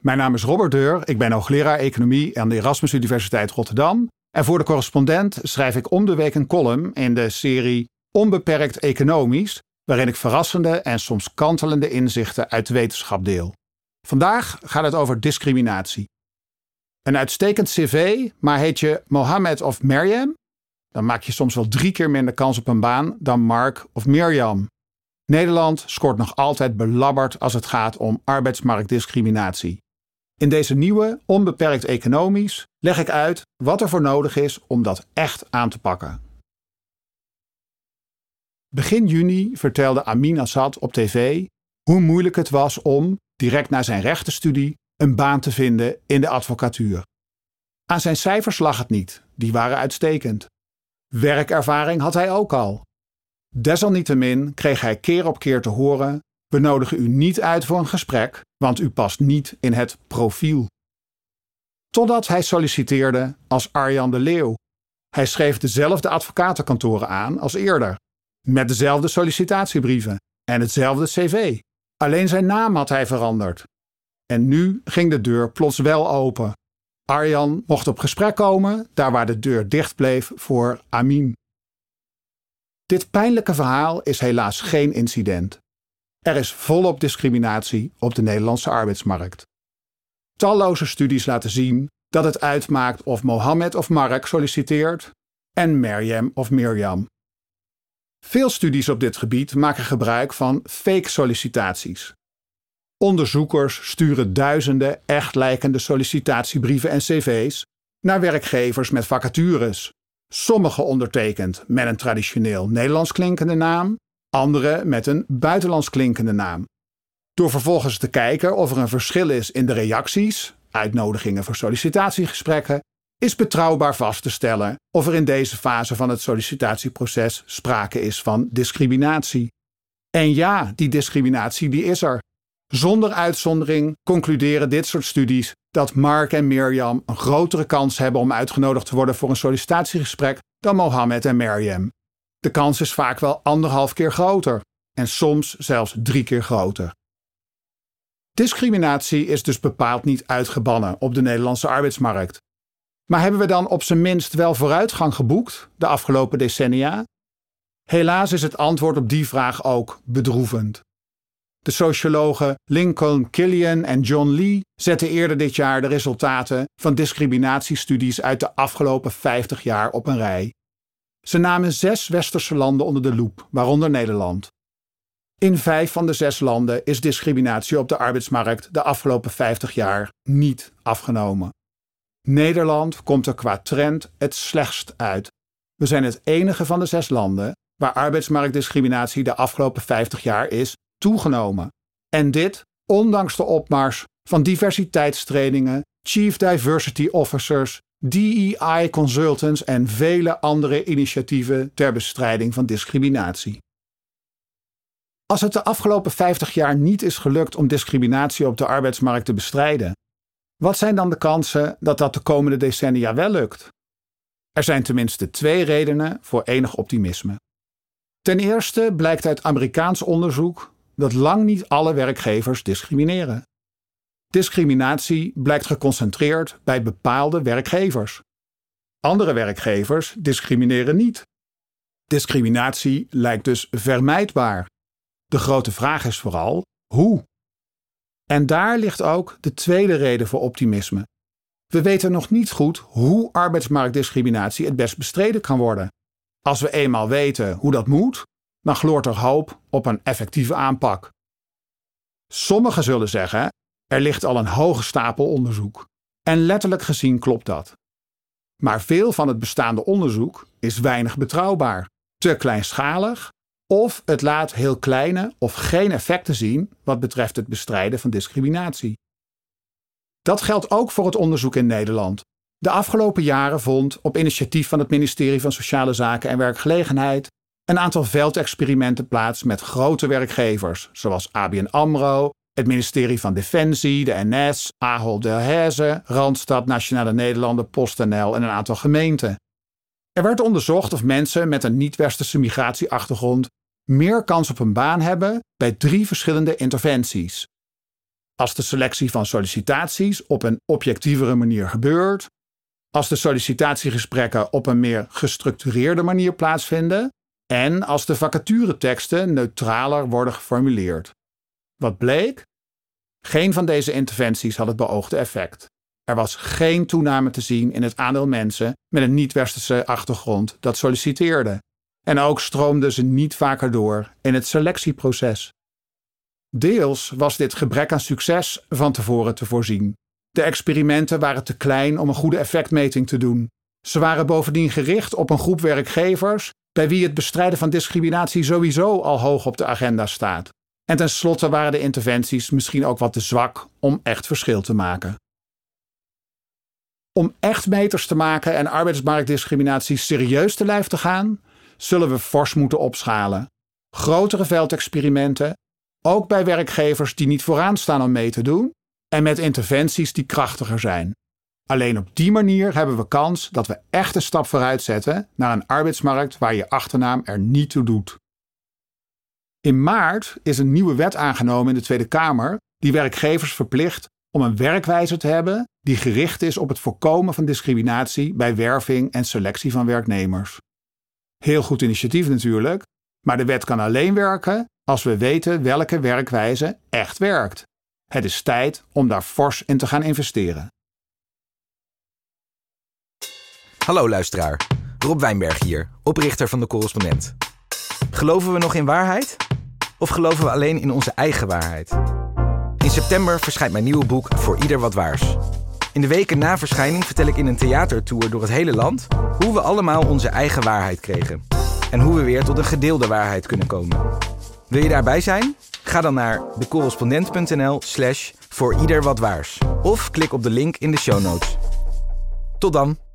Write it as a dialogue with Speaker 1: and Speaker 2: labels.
Speaker 1: Mijn naam is Robert Deur, ik ben hoogleraar economie aan de Erasmus Universiteit Rotterdam. En voor de correspondent schrijf ik om de week een column in de serie Onbeperkt Economisch, waarin ik verrassende en soms kantelende inzichten uit de wetenschap deel. Vandaag gaat het over discriminatie. Een uitstekend cv, maar heet je Mohammed of Maryam? Dan maak je soms wel drie keer minder kans op een baan dan Mark of Mirjam. Nederland scoort nog altijd belabberd als het gaat om arbeidsmarktdiscriminatie. In deze nieuwe, onbeperkt economisch, leg ik uit wat er voor nodig is om dat echt aan te pakken. Begin juni vertelde Amin Assad op tv hoe moeilijk het was om, direct na zijn rechtenstudie, een baan te vinden in de advocatuur. Aan zijn cijfers lag het niet, die waren uitstekend. Werkervaring had hij ook al. Desalniettemin kreeg hij keer op keer te horen: we nodigen u niet uit voor een gesprek, want u past niet in het profiel. Totdat hij solliciteerde als Arjan de Leeuw. Hij schreef dezelfde advocatenkantoren aan als eerder, met dezelfde sollicitatiebrieven en hetzelfde cv. Alleen zijn naam had hij veranderd. En nu ging de deur plots wel open. Arjan mocht op gesprek komen, daar waar de deur dicht bleef voor Amin. Dit pijnlijke verhaal is helaas geen incident. Er is volop discriminatie op de Nederlandse arbeidsmarkt. Talloze studies laten zien dat het uitmaakt of Mohammed of Mark solliciteert en Maryam of Mirjam. Veel studies op dit gebied maken gebruik van fake sollicitaties. Onderzoekers sturen duizenden echt lijkende sollicitatiebrieven en cv's naar werkgevers met vacatures. Sommige ondertekend met een traditioneel Nederlands klinkende naam, andere met een buitenlands klinkende naam. Door vervolgens te kijken of er een verschil is in de reacties, uitnodigingen voor sollicitatiegesprekken, is betrouwbaar vast te stellen of er in deze fase van het sollicitatieproces sprake is van discriminatie. En ja, die discriminatie die is er. Zonder uitzondering concluderen dit soort studies dat Mark en Mirjam een grotere kans hebben om uitgenodigd te worden voor een sollicitatiegesprek dan Mohammed en Maryam. De kans is vaak wel anderhalf keer groter en soms zelfs drie keer groter. Discriminatie is dus bepaald niet uitgebannen op de Nederlandse arbeidsmarkt. Maar hebben we dan op zijn minst wel vooruitgang geboekt de afgelopen decennia? Helaas is het antwoord op die vraag ook bedroevend. De sociologen Lincoln Killian en John Lee zetten eerder dit jaar de resultaten van discriminatiestudies uit de afgelopen 50 jaar op een rij. Ze namen zes westerse landen onder de loep, waaronder Nederland. In vijf van de zes landen is discriminatie op de arbeidsmarkt de afgelopen 50 jaar niet afgenomen. Nederland komt er qua trend het slechtst uit. We zijn het enige van de zes landen waar arbeidsmarktdiscriminatie de afgelopen 50 jaar is toegenomen. En dit ondanks de opmars van diversiteitstrainingen, chief diversity officers, DEI consultants en vele andere initiatieven ter bestrijding van discriminatie. Als het de afgelopen 50 jaar niet is gelukt om discriminatie op de arbeidsmarkt te bestrijden, wat zijn dan de kansen dat dat de komende decennia wel lukt? Er zijn tenminste twee redenen voor enig optimisme. Ten eerste blijkt uit Amerikaans onderzoek dat lang niet alle werkgevers discrimineren. Discriminatie blijkt geconcentreerd bij bepaalde werkgevers. Andere werkgevers discrimineren niet. Discriminatie lijkt dus vermijdbaar. De grote vraag is vooral hoe. En daar ligt ook de tweede reden voor optimisme. We weten nog niet goed hoe arbeidsmarktdiscriminatie het best bestreden kan worden. Als we eenmaal weten hoe dat moet, dan gloort er hoop op een effectieve aanpak. Sommigen zullen zeggen: er ligt al een hoge stapel onderzoek. En letterlijk gezien klopt dat. Maar veel van het bestaande onderzoek is weinig betrouwbaar, te kleinschalig of het laat heel kleine of geen effecten zien wat betreft het bestrijden van discriminatie. Dat geldt ook voor het onderzoek in Nederland. De afgelopen jaren vond, op initiatief van het ministerie van Sociale Zaken en Werkgelegenheid, een aantal veldexperimenten plaats met grote werkgevers, zoals ABN Amro, het ministerie van Defensie, de NS, Ahold Delhaize, Randstad, Nationale Nederlanden, PostNL en een aantal gemeenten. Er werd onderzocht of mensen met een niet-westerse migratieachtergrond meer kans op een baan hebben bij drie verschillende interventies. als de selectie van sollicitaties op een objectievere manier gebeurt, als de sollicitatiegesprekken op een meer gestructureerde manier plaatsvinden en als de vacatureteksten neutraler worden geformuleerd. Wat bleek? Geen van deze interventies had het beoogde effect. Er was geen toename te zien in het aandeel mensen met een niet-westerse achtergrond dat solliciteerde. En ook stroomden ze niet vaker door in het selectieproces. Deels was dit gebrek aan succes van tevoren te voorzien. De experimenten waren te klein om een goede effectmeting te doen. Ze waren bovendien gericht op een groep werkgevers bij wie het bestrijden van discriminatie sowieso al hoog op de agenda staat. En tenslotte waren de interventies misschien ook wat te zwak om echt verschil te maken. Om echt meters te maken en arbeidsmarktdiscriminatie serieus te lijf te gaan, zullen we fors moeten opschalen. Grotere veldexperimenten, ook bij werkgevers die niet vooraan staan om mee te doen, en met interventies die krachtiger zijn. Alleen op die manier hebben we kans dat we echt een stap vooruit zetten naar een arbeidsmarkt waar je achternaam er niet toe doet. In maart is een nieuwe wet aangenomen in de Tweede Kamer die werkgevers verplicht om een werkwijze te hebben die gericht is op het voorkomen van discriminatie bij werving en selectie van werknemers. Heel goed initiatief natuurlijk, maar de wet kan alleen werken als we weten welke werkwijze echt werkt. Het is tijd om daar fors in te gaan investeren.
Speaker 2: Hallo luisteraar, Rob Wijnberg hier, oprichter van de correspondent. Geloven we nog in waarheid? Of geloven we alleen in onze eigen waarheid? In september verschijnt mijn nieuwe boek Voor Ieder Wat Waars. In de weken na verschijning vertel ik in een theatertour door het hele land hoe we allemaal onze eigen waarheid kregen. En hoe we weer tot een gedeelde waarheid kunnen komen. Wil je daarbij zijn? Ga dan naar decorrespondent.nl slash voor ieder wat waars. Of klik op de link in de show notes. Tot dan!